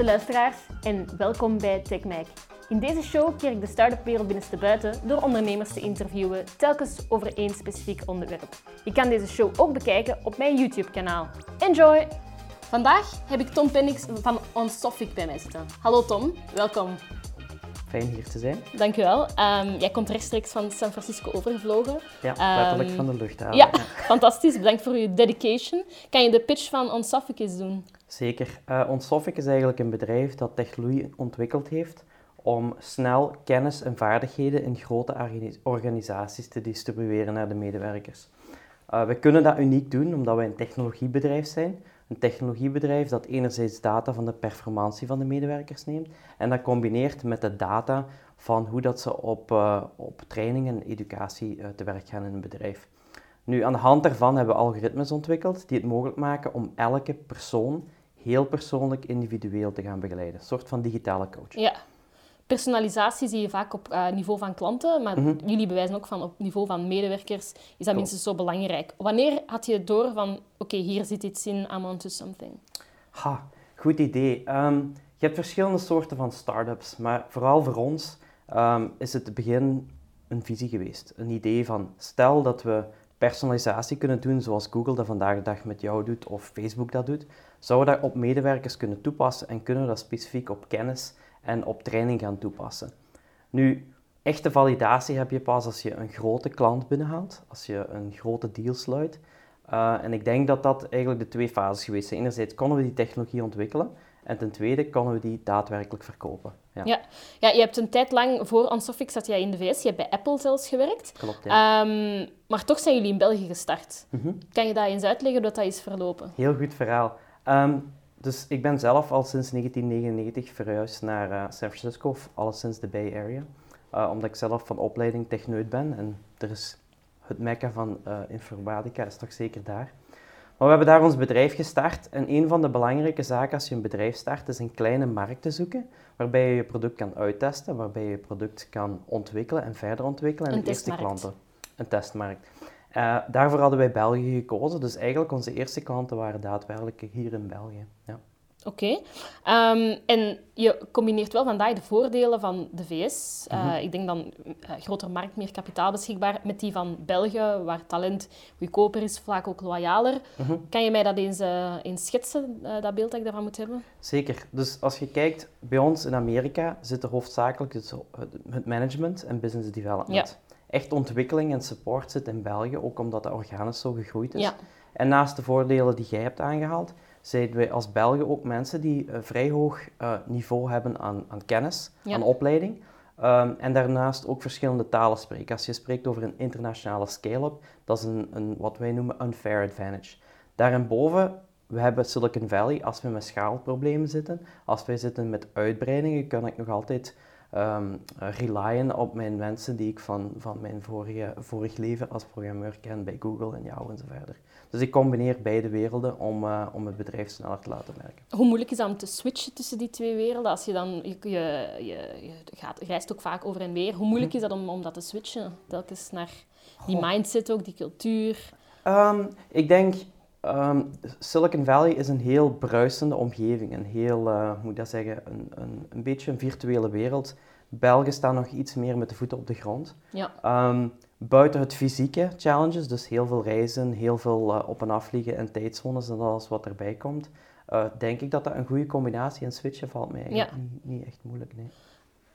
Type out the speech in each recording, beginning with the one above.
beste luisteraars en welkom bij TechMac. In deze show keer ik de start-up wereld binnenstebuiten door ondernemers te interviewen, telkens over één specifiek onderwerp. Je kan deze show ook bekijken op mijn YouTube-kanaal. Enjoy! Vandaag heb ik Tom Pennix van OnSofic bij mij zitten. Hallo Tom, welkom. Fijn hier te zijn. Dankjewel. Um, jij komt rechtstreeks van San Francisco overgevlogen. Ja, letterlijk um, van de luchthaven. Ja, fantastisch. Bedankt voor je dedication. Kan je de pitch van eens doen? Zeker. Uh, is eigenlijk een bedrijf dat technologie ontwikkeld heeft om snel kennis en vaardigheden in grote organisaties te distribueren naar de medewerkers. Uh, we kunnen dat uniek doen omdat wij een technologiebedrijf zijn. Een technologiebedrijf dat enerzijds data van de performantie van de medewerkers neemt en dat combineert met de data van hoe dat ze op, uh, op training en educatie uh, te werk gaan in een bedrijf. Nu, aan de hand daarvan hebben we algoritmes ontwikkeld die het mogelijk maken om elke persoon heel persoonlijk individueel te gaan begeleiden. Een soort van digitale coach. Ja, personalisatie zie je vaak op uh, niveau van klanten, maar mhm. jullie bewijzen ook van op niveau van medewerkers is dat minstens zo belangrijk. Wanneer had je door van, oké, hier zit iets in, I'm onto something? Ha, goed idee. Um, je hebt verschillende soorten van start-ups, maar vooral voor ons um, is het begin een visie geweest. Een idee van, stel dat we personalisatie kunnen doen zoals Google dat vandaag de dag met jou doet of Facebook dat doet, zouden we dat op medewerkers kunnen toepassen en kunnen we dat specifiek op kennis en op training gaan toepassen. Nu, echte validatie heb je pas als je een grote klant binnenhaalt, als je een grote deal sluit. Uh, en ik denk dat dat eigenlijk de twee fases geweest zijn. Enerzijds konden we die technologie ontwikkelen en ten tweede konden we die daadwerkelijk verkopen. Ja. ja. Ja, je hebt een tijd lang voor Ansofic zat jij in de VS. Je hebt bij Apple zelfs gewerkt. Klopt, ja. Um, maar toch zijn jullie in België gestart. Mm -hmm. Kan je dat eens uitleggen hoe dat is verlopen? Heel goed verhaal. Um, dus ik ben zelf al sinds 1999 verhuisd naar uh, San Francisco, of alleszins de Bay Area. Uh, omdat ik zelf van opleiding techneut ben en er is het mekka van uh, informatica is toch zeker daar. Maar we hebben daar ons bedrijf gestart en een van de belangrijke zaken als je een bedrijf start is een kleine markt te zoeken waarbij je je product kan uittesten, waarbij je je product kan ontwikkelen en verder ontwikkelen en de eerste klanten. Een testmarkt. Uh, daarvoor hadden wij België gekozen. Dus eigenlijk onze eerste klanten waren daadwerkelijk hier in België. Ja. Oké. Okay. Um, en je combineert wel vandaag de voordelen van de VS. Uh, mm -hmm. Ik denk dan uh, grotere markt, meer kapitaal beschikbaar, met die van België, waar talent goedkoper is, vaak ook loyaler. Mm -hmm. Kan je mij dat eens, uh, eens schetsen, dat beeld dat ik daarvan moet hebben? Zeker. Dus als je kijkt, bij ons in Amerika zit er hoofdzakelijk het, het management en business development. Ja echt ontwikkeling en support zit in België, ook omdat de organisch zo gegroeid is. Ja. En naast de voordelen die jij hebt aangehaald, zijn wij als Belgen ook mensen die een vrij hoog uh, niveau hebben aan, aan kennis, ja. aan opleiding. Um, en daarnaast ook verschillende talen spreken. Als je spreekt over een internationale scale-up, dat is een, een, wat wij noemen unfair advantage. Daarboven, we hebben Silicon Valley, als we met schaalproblemen zitten, als wij zitten met uitbreidingen, kan ik nog altijd um, relyen op mijn mensen die ik van, van mijn vorige, vorig leven als programmeur ken bij Google en jou en zo verder. Dus ik combineer beide werelden om, uh, om het bedrijf sneller te laten werken. Hoe moeilijk is dat om te switchen tussen die twee werelden? Als je dan, je, je, je, je gaat, reist ook vaak over en weer. Hoe moeilijk is dat om, om dat te switchen? Telkens naar die mindset ook, die cultuur? Um, ik denk, Um, Silicon Valley is een heel bruisende omgeving, een heel, uh, hoe moet dat zeggen, een, een, een, beetje een virtuele wereld. Belgen staan nog iets meer met de voeten op de grond. Ja. Um, buiten het fysieke challenges, dus heel veel reizen, heel veel uh, op- en afvliegen en tijdzones en alles wat erbij komt, uh, denk ik dat dat een goede combinatie en switchen valt mij eigenlijk ja. niet, niet echt moeilijk. Nee.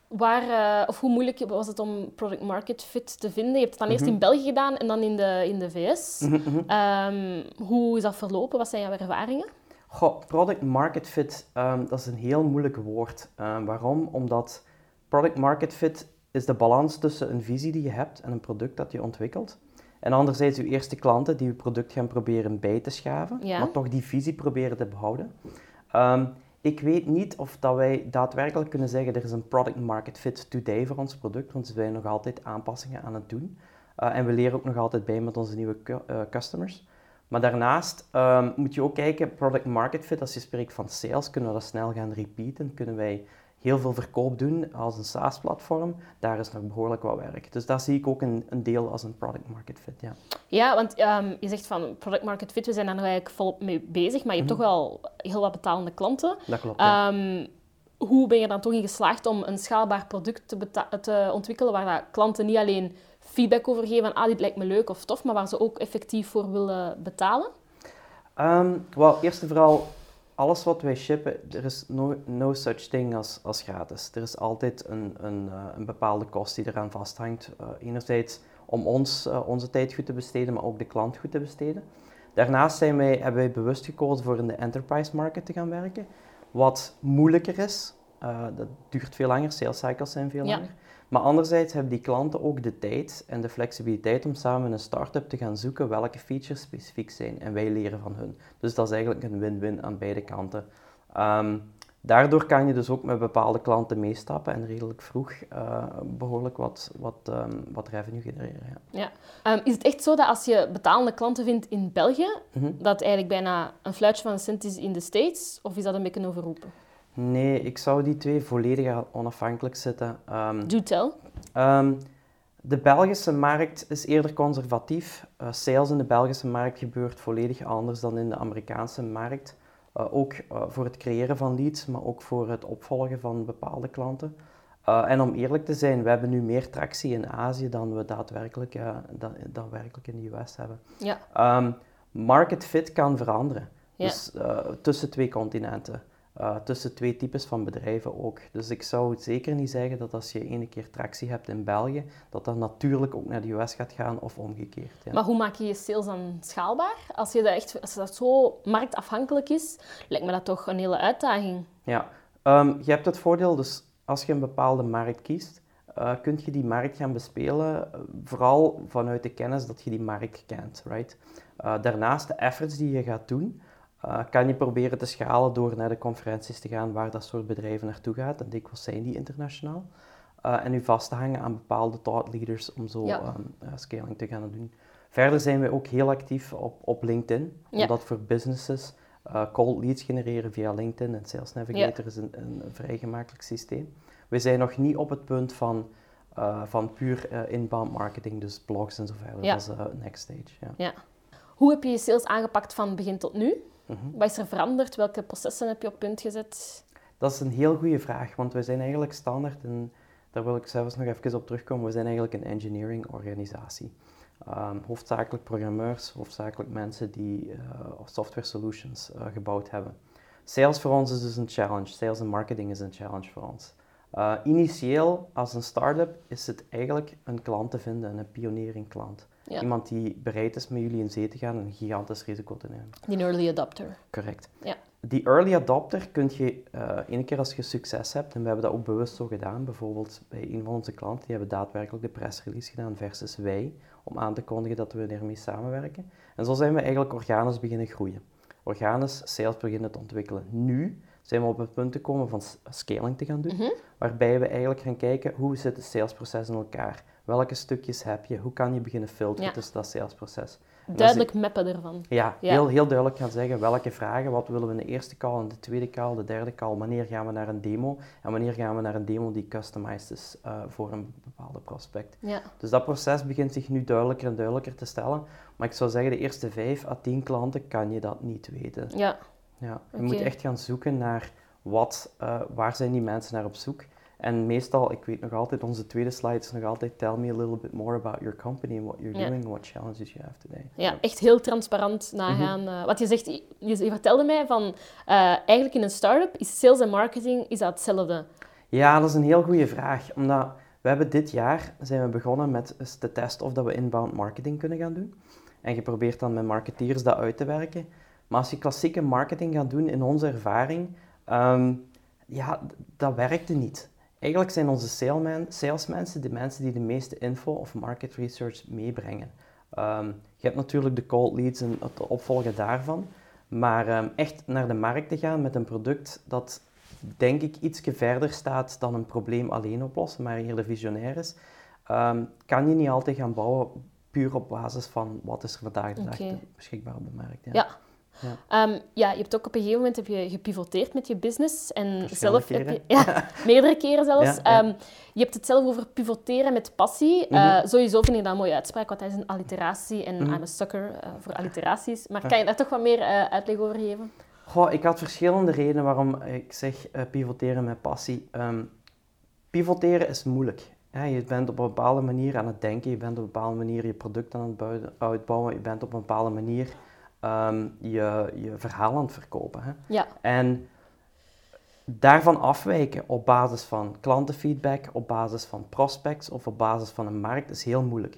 Waar, uh, of hoe moeilijk was het om product market fit te vinden? Je hebt het dan eerst mm -hmm. in België gedaan en dan in de, in de VS. Mm -hmm. um, hoe is dat verlopen? Wat zijn jouw ervaringen? Goh, product market fit, um, dat is een heel moeilijk woord. Um, waarom? Omdat product market fit is de balans tussen een visie die je hebt en een product dat je ontwikkelt. En anderzijds je eerste klanten die je product gaan proberen bij te schaven, ja. maar toch die visie proberen te behouden. Ik weet niet of dat wij daadwerkelijk kunnen zeggen er is een product market fit today voor ons product, want we zijn nog altijd aanpassingen aan het doen. Uh, en we leren ook nog altijd bij met onze nieuwe uh, customers. Maar daarnaast um, moet je ook kijken, product market fit, als je spreekt van sales, kunnen we dat snel gaan repeaten, kunnen wij heel veel verkoop doen als een SaaS-platform, daar is nog behoorlijk wat werk. Dus daar zie ik ook een, een deel als een product market fit. Ja, ja want ehm, je zegt van product market fit, we zijn daar nog eigenlijk volop mee bezig, maar je hebt mhm. toch wel heel wat betalende klanten. Dat klopt. Ehm, hoe ben je dan toch in geslaagd om een schaalbaar product te, te ontwikkelen waar klanten niet alleen feedback over geven van ah, dit lijkt me leuk of tof, maar waar ze ook effectief voor willen betalen? Um, wel, eerst en vooral, alles wat wij shippen, er is no, no such thing als, als gratis. Er is altijd een, een, uh, een bepaalde kost die eraan vasthangt. Uh, enerzijds om ons uh, onze tijd goed te besteden, maar ook de klant goed te besteden. Daarnaast zijn wij, hebben wij bewust gekozen voor in de enterprise market te gaan werken. Wat moeilijker is, dat duurt veel langer, sales cycles zijn veel langer. Maar anderzijds hebben die klanten ook de tijd en de flexibiliteit om samen met een start-up te gaan zoeken welke features specifiek zijn. En wij leren van hun. Dus dat is eigenlijk een win-win aan beide kanten. Um, daardoor kan je dus ook met bepaalde klanten meestappen en redelijk vroeg uh, behoorlijk wat, wat, um, wat revenue genereren. Ja. ja. Um, is het echt zo dat als je betalende klanten vindt in België, mm dat eigenlijk bijna een fluitje van een cent is in de States? Of is dat een beetje overroepen? Nee, ik zou die twee volledig onafhankelijk zetten. Um, Do tell. Um, de Belgische markt is eerder conservatief. Uh, sales in de Belgische markt gebeurt volledig anders dan in de Amerikaanse markt. Uh, ook uh, voor het creëren van leads, maar ook voor het opvolgen van bepaalde klanten. en om eerlijk te zijn, we hebben nu meer tractie in Azië dan we daadwerkelijk, dan, daadwerkelijk in de US hebben. Ja. Um, market fit kan veranderen. Ja. Dus tussen twee continenten. Uh, tussen twee types van bedrijven ook. Dus ik zou zeker niet zeggen dat als je ene keer tractie hebt in België, dat dat natuurlijk ook naar de US gaat gaan of omgekeerd. Ja. Maar hoe maak je je sales dan schaalbaar? Als, je dat echt, als dat zo marktafhankelijk is, lijkt me dat toch een hele uitdaging. Ja, um, je hebt het voordeel, dus als je een bepaalde markt kiest, uh, kun je die markt gaan bespelen, uh, vooral vanuit de kennis dat je die markt kent. Right? Uh, daarnaast de efforts die je gaat doen, uh, kan je proberen te schalen door naar de conferenties te gaan waar dat soort bedrijven naartoe gaat. En dikwijls zijn die internationaal. Uh, en u vast te hangen aan bepaalde thought leaders om zo ja. um, uh, scaling te gaan doen. Verder zijn we ook heel actief op, op LinkedIn, ja. omdat voor businesses cold leads genereren via LinkedIn en Sales Navigator ja. is een, een, vrij gemakkelijk systeem. We zijn nog niet op het punt van, van puur inbound marketing, dus blogs en zo verder. Dat is next stage. Ja. Hoe heb je je sales aangepakt van begin tot nu? Wat is er veranderd? Welke processen heb je op punt gezet? Dat is een heel goede vraag, want we zijn eigenlijk standaard, en daar wil ik zelfs nog even op terugkomen, we zijn eigenlijk een engineering organisatie. Um, hoofdzakelijk programmeurs, hoofdzakelijk mensen die uh, software solutions uh, gebouwd hebben. Sales voor ons is dus een challenge, sales en marketing is een challenge voor ons. Uh, initieel, als een start-up, is het eigenlijk een klant te vinden, een pioniering klant. Iemand die bereid is met jullie in zee te gaan en een gigantisch risico te nemen. Die early adopter. Correct. Ja. Die early adopter kun je uh, één keer als je succes hebt, en we hebben dat ook bewust zo gedaan, bijvoorbeeld bij een van onze klanten, die hebben daadwerkelijk de pressrelease gedaan versus wij, om aan te kondigen dat we ermee samenwerken. En zo zijn we eigenlijk organisch beginnen groeien. Organisch sales beginnen te ontwikkelen. Nu zijn we op het punt gekomen van scaling te gaan doen, mhm. waarbij we eigenlijk gaan kijken hoe zit het salesproces in elkaar Welke stukjes heb je? Hoe kan je beginnen filteren tussen dat salesproces? Duidelijk mappen ervan. Ja, Heel, heel duidelijk gaan zeggen welke vragen, wat willen we in de eerste call, in de tweede call, de derde call, wanneer gaan we naar een demo en wanneer gaan we naar een demo die customized is uh, voor een bepaalde prospect. Ja. Dus dat proces begint zich nu duidelijker en duidelijker te stellen. Maar ik zou zeggen, de eerste vijf à tien klanten kan je dat niet weten. Ja. Ja, je moet echt gaan zoeken naar wat, uh, waar zijn die mensen naar op zoek en meestal, ik weet nog altijd, onze tweede slide is nog altijd tell me a little bit more about your company and what you're doing and what challenges you have today. Ja, echt heel transparant nagaan. Mm wat je zegt, je, je, vertelde mij van, uh, eigenlijk in een start-up is sales en marketing, is dat hetzelfde? Ja, dat is een heel goede vraag. Omdat we hebben dit jaar zijn we begonnen met te testen of dat we inbound marketing kunnen gaan doen. En je probeert dan met marketeers dat uit te werken. Maar als je klassieke marketing gaat doen, in onze ervaring, um, ja, dat werkte niet. Eigenlijk zijn onze salesmen, salesmensen de mensen die de meeste info of market research meebrengen. Um, je hebt natuurlijk de cold leads en het opvolgen daarvan. Maar um, echt naar de markt te gaan met een product dat denk ik iets verder staat dan een probleem alleen oplossen, maar eerder visionair is, um, kan je niet altijd gaan bouwen puur op basis van wat is er vandaag de dag beschikbaar op de markt. Ja. ja. Ja. Ehm, ja, je hebt ook op een gegeven moment heb je gepivoteerd met je business. En zelf heb je, ja, meerdere keren zelfs. Ehm, je hebt het zelf over pivoteren met passie. Mm sowieso vind ik dat een mooie uitspraak, want hij is een alliteratie en mm I'm a sucker uh, voor alliteraties. Maar kan je daar toch wat meer uh, uitleg over geven? Goh, ik had verschillende redenen waarom ik zeg pivoteren met passie. Um, pivoteren is moeilijk. je bent op een bepaalde manier aan het denken, je bent op een bepaalde manier je product aan het uitbouwen, je bent op een bepaalde manier um, je, je verhaal aan het verkopen. Hè? Ja. En daarvan afwijken op basis van klantenfeedback, op basis van prospects of op basis van een markt is heel moeilijk.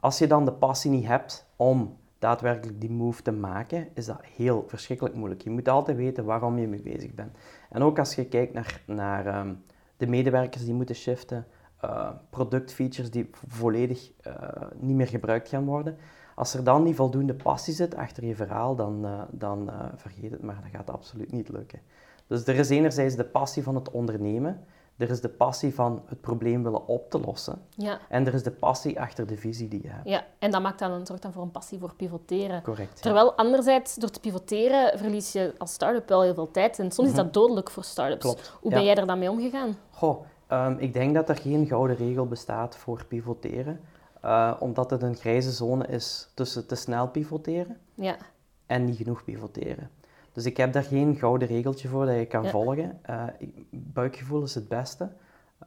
Als je dan de passie niet hebt om daadwerkelijk die move te maken, is dat heel verschrikkelijk moeilijk. Je moet altijd weten waarom je mee bezig bent. En ook als je kijkt naar, naar ehm, de medewerkers die moeten shiften, uh, productfeatures die volledig uh, niet meer gebruikt gaan worden, als er dan niet voldoende passie zit achter je verhaal, dan, uh, dan vergeet het maar, dat gaat absoluut niet lukken. Dus er is enerzijds de passie van het ondernemen, er is de passie van het probleem willen op te lossen. Ja. En er is de passie achter de visie die je hebt. Ja, en dat maakt dan, een soort dan voor een passie voor pivoteren. Correct. Terwijl anderzijds, door te pivoteren, verlies je als start-up wel heel veel tijd. En soms is dat mhm. dodelijk voor start-ups. Klopt. Hoe ben jij er dan mee omgegaan? Goh, um, ik denk dat er geen gouden regel bestaat voor pivoteren. Uh, omdat het een grijze zone is tussen te snel pivoteren ja. en niet genoeg pivoteren. Dus ik heb daar geen gouden regeltje voor dat je kan volgen. Uh, buikgevoel is het beste.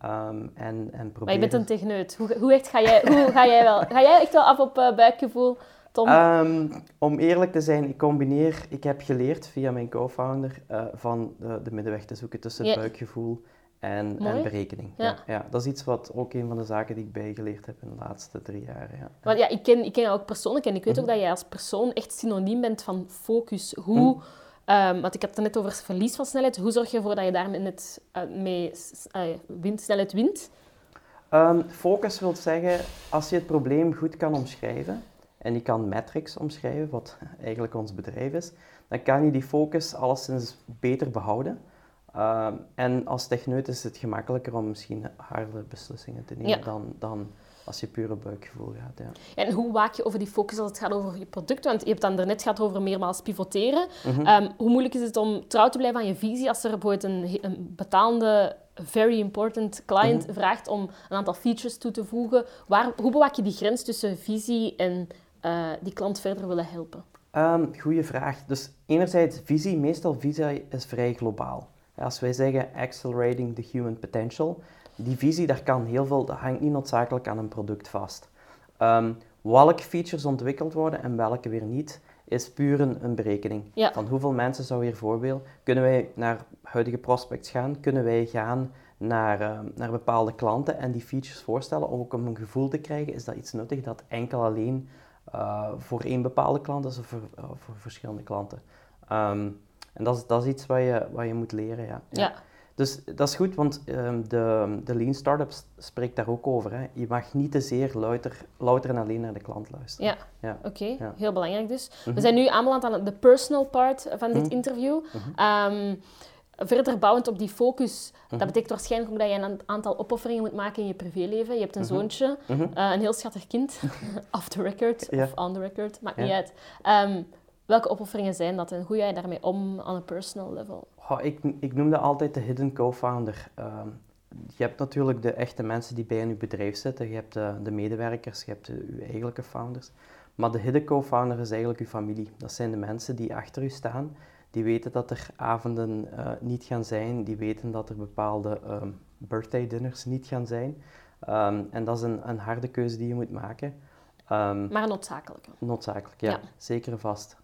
Um, en, en Maar je bent een techneut. Hoe, hoe, echt ga, jij, hoe ga jij wel? Ga jij echt wel af op uh, buikgevoel, Tom? Um, om eerlijk te zijn, ik combineer... Ik heb geleerd via mijn co-founder van de, de, middenweg te zoeken tussen buikgevoel en, en berekening. Ja. ja. dat is iets wat ook een van de zaken die ik bijgeleerd heb in de laatste drie jaar. Ja. Want ja, ik ken, ik ken jou ook persoonlijk en ik weet ook mhm. dat jij als persoon echt synoniem bent van focus. Hoe, mm. want ik heb het net over verlies van snelheid. Hoe zorg je ervoor dat je daar met, uh, mee uh, wint, snelheid wint? Um, focus wil zeggen, als je het probleem goed kan omschrijven, en je kan metrics omschrijven, wat eigenlijk ons bedrijf is, dan kan je die focus alleszins beter behouden. Ehm, en als techneut is het gemakkelijker om misschien harde beslissingen te nemen dan, dan als je pure buikgevoel gaat. Ja. En hoe waak je over die focus als het gaat over je product? Want je hebt dan daarnet gehad over meermaals pivoteren. Mhm. Ehm, hoe moeilijk is het om trouw te blijven aan je visie als er bijvoorbeeld een, een betaalde, very important client mhm. vraagt om een aantal features toe te voegen? Waar, hoe bewaak je die grens tussen visie en uh, die klant verder willen helpen? Um, goeie vraag. Dus enerzijds visie, meestal visie is vrij globaal. Als wij zeggen accelerating the human potential, die visie, daar kan heel veel, dat hangt niet noodzakelijk aan een product vast. Um, welke features ontwikkeld worden en welke weer niet, is puur een, berekening. Van hoeveel mensen zou hier voorbeeld, kunnen wij naar huidige prospects gaan, kunnen wij gaan naar, uh, naar bepaalde klanten en die features voorstellen, om ook om een gevoel te krijgen, is dat iets nuttig dat enkel alleen uh, voor één bepaalde klant is of voor, uh, voor verschillende klanten. Um, en dat is, dat is iets wat je, wat je moet leren, ja. ja. Dus dat is goed, want um, de, de Lean Startup spreekt daar ook over. Hè. Je mag niet te zeer louter, louter en alleen naar de klant luisteren. Ja, ja. oké. Heel belangrijk dus. We mhm. zijn nu aanbeland aan de personal part van dit mhm. interview. Um, verder bouwend op die focus, dat betekent waarschijnlijk ook dat je een aantal opofferingen moet maken in je privéleven. Je hebt een zoontje, uh, een heel schattig kind, off the record of on the record, maakt niet uit. Um, Welke opofferingen zijn dat en hoe ga je daarmee om aan een personal level? Oh, ik, ik noemde altijd de hidden co-founder. Ehm, je hebt natuurlijk de echte mensen die bij in je bedrijf zitten. Je hebt de, de medewerkers, je hebt de, je eigenlijke founders. Maar de hidden co-founder is eigenlijk je familie. Dat zijn de mensen die achter u staan. Die weten dat er avonden uh, niet gaan zijn. Die weten dat er bepaalde um, birthday dinners niet gaan zijn. Um, en dat is een, een harde keuze die je moet maken. maar een noodzakelijke. Noodzakelijk, ja. ja. Zeker vast.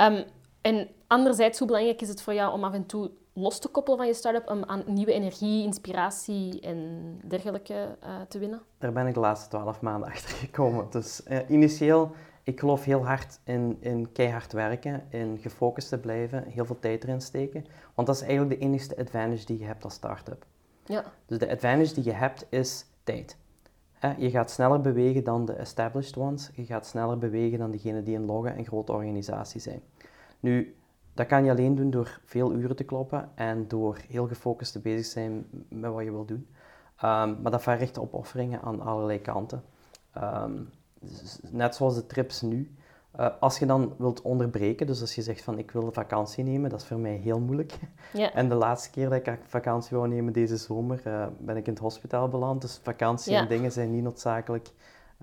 Um, en anderzijds, hoe belangrijk is het voor jou om af en toe los te koppelen van je start-up om aan nieuwe energie, inspiratie en dergelijke uh, te winnen? Daar ben ik de laatste twaalf maanden achter gekomen. Dus uh, initieel, ik geloof heel hard in, in keihard werken, in gefocust te blijven, heel veel tijd erin steken. Want dat is eigenlijk de enige advantage die je hebt als start-up. Ja. Dus de advantage die je hebt is tijd. Je gaat sneller bewegen dan de established ones. Je gaat sneller bewegen dan degenen die in loggen en grote organisaties zijn. Nu, dat kan je alleen doen door veel uren te kloppen en door heel gefocust te bezig zijn met wat je wil doen. Um, maar dat vergt opofferingen aan allerlei kanten. Um, net zoals de trips nu. Uh, als je dan wilt onderbreken, dus als je zegt van ik wil vakantie nemen, dat is voor mij heel moeilijk. Ja. En de laatste keer dat ik vakantie wou nemen deze zomer, uh, ben ik in het hospitaal beland. Dus vakantie en dingen zijn niet noodzakelijk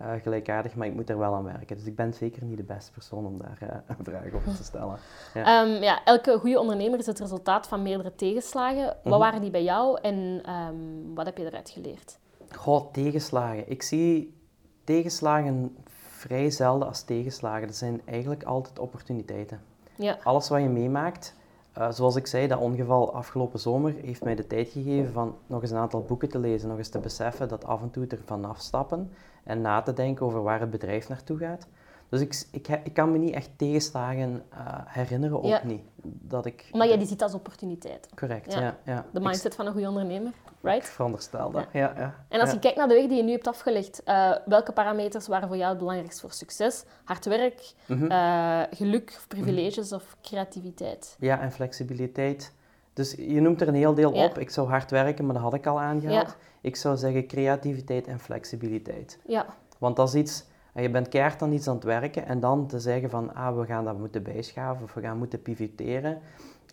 uh, gelijkaardig, maar ik moet er wel aan werken. Dus ik ben zeker niet de beste persoon om daar een vraag over te stellen. Ja. Um, ja, elke goede ondernemer is het resultaat van meerdere tegenslagen. Wat mhm. waren die bij jou en um, wat heb je eruit geleerd? Goh, tegenslagen. Ik zie tegenslagen vrij zelden als tegenslagen. Dat zijn eigenlijk altijd opportuniteiten. Ja. Alles wat je meemaakt, uh, zoals ik zei, dat ongeval afgelopen zomer heeft mij de tijd gegeven van nog eens een aantal boeken te lezen, nog eens te beseffen dat af en toe er vanaf stappen en na te denken over waar het bedrijf naartoe gaat. Dus ik, ik, ik kan me niet echt tegenslagen uh, herinneren, ook niet. Dat ik, maar jij die ziet als opportuniteit. Correct, ja. ja, De mindset van een goede ondernemer, right? Ik veronderstel dat, ja. ja, En als je kijkt naar de weg die je nu hebt afgelegd, uh, welke parameters waren voor jou het belangrijkst voor succes? Hard werk, mhm. uh, geluk, privileges mm of creativiteit? Ja, en flexibiliteit. Dus je noemt er een heel deel op. Ik zou hard werken, maar dat had ik al aangehaald. Ik zou zeggen creativiteit en flexibiliteit. Ja. Want dat is iets en je bent keihard aan iets aan het werken en dan te zeggen van ah, we gaan dat moeten bijschaven of we gaan moeten pivoteren,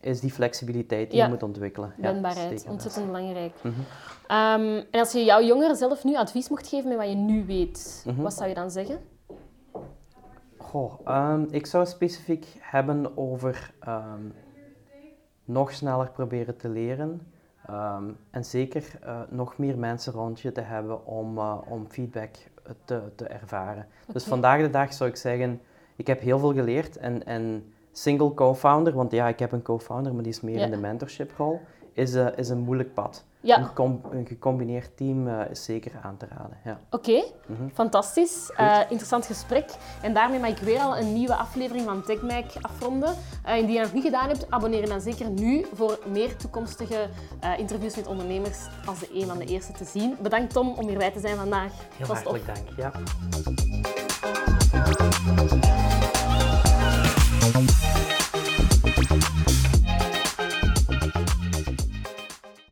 is die flexibiliteit die je moet ontwikkelen. Wendbaarheid, ja, ontzettend belangrijk. Mm en als je jouw jongeren zelf nu advies mocht geven met wat je nu weet, mhm. wat zou je dan zeggen? Goh, um, ik zou specifiek hebben over ehm, nog sneller proberen te leren. en zeker uh, nog meer mensen rond je te hebben om, uh, om feedback te, te ervaren. Dus vandaag de dag zou ik zeggen, ik heb heel veel geleerd en, en single co-founder, want ja, ik heb een co-founder, maar die is meer in de mentorship rol, is, uh, is een moeilijk pad. Ja. Een, een, gecombineerd team uh, is zeker aan te raden. Ja. Oké, mhm. fantastisch. Uh, interessant gesprek. En daarmee mag ik weer al een nieuwe aflevering van TechMac afronden. Uh, indien je nog niet gedaan hebt, abonneer je dan zeker nu voor meer toekomstige interviews met ondernemers als de een van de eerste te zien. Bedankt Tom om hierbij te zijn vandaag. Heel hartelijk dank. Ja.